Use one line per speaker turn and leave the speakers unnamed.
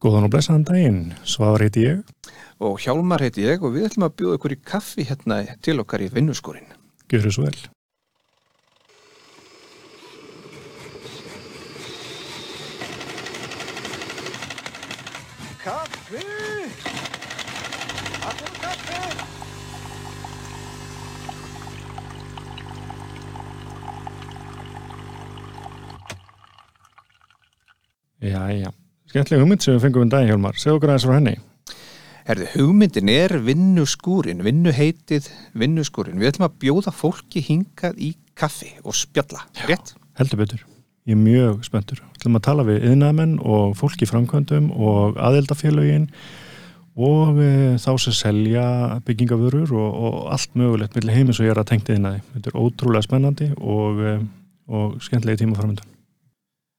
Góðan og blessaðan daginn, Svavar heiti ég.
Og Hjálmar heiti ég og við ætlum að bjóða ykkur í kaffi hérna til okkar í vinnuskorinn.
Gjör svo vel.
Kaffi! Allir kaffi!
Já, já. Skemmtileg hugmynd sem við fengum um daginn, Hjálmar. Segð okkur aðeins frá henni.
Herðu, hugmyndin er vinnuskúrin, vinnuheitið vinnuskúrin. Við ætlum að bjóða fólki hingað í kaffi og spjalla, rétt?
Heldur betur. Ég er mjög spenntur. Við ætlum að tala við yðnaðmenn og fólki framkvæmdum og aðeldafélögin og e, þá sem selja byggingavörur og, og allt mögulegt millir heimis og ég er að tengta yðnaði. Þetta er ótrúlega spennandi og, e, og skemmtilegi tíma framöndan.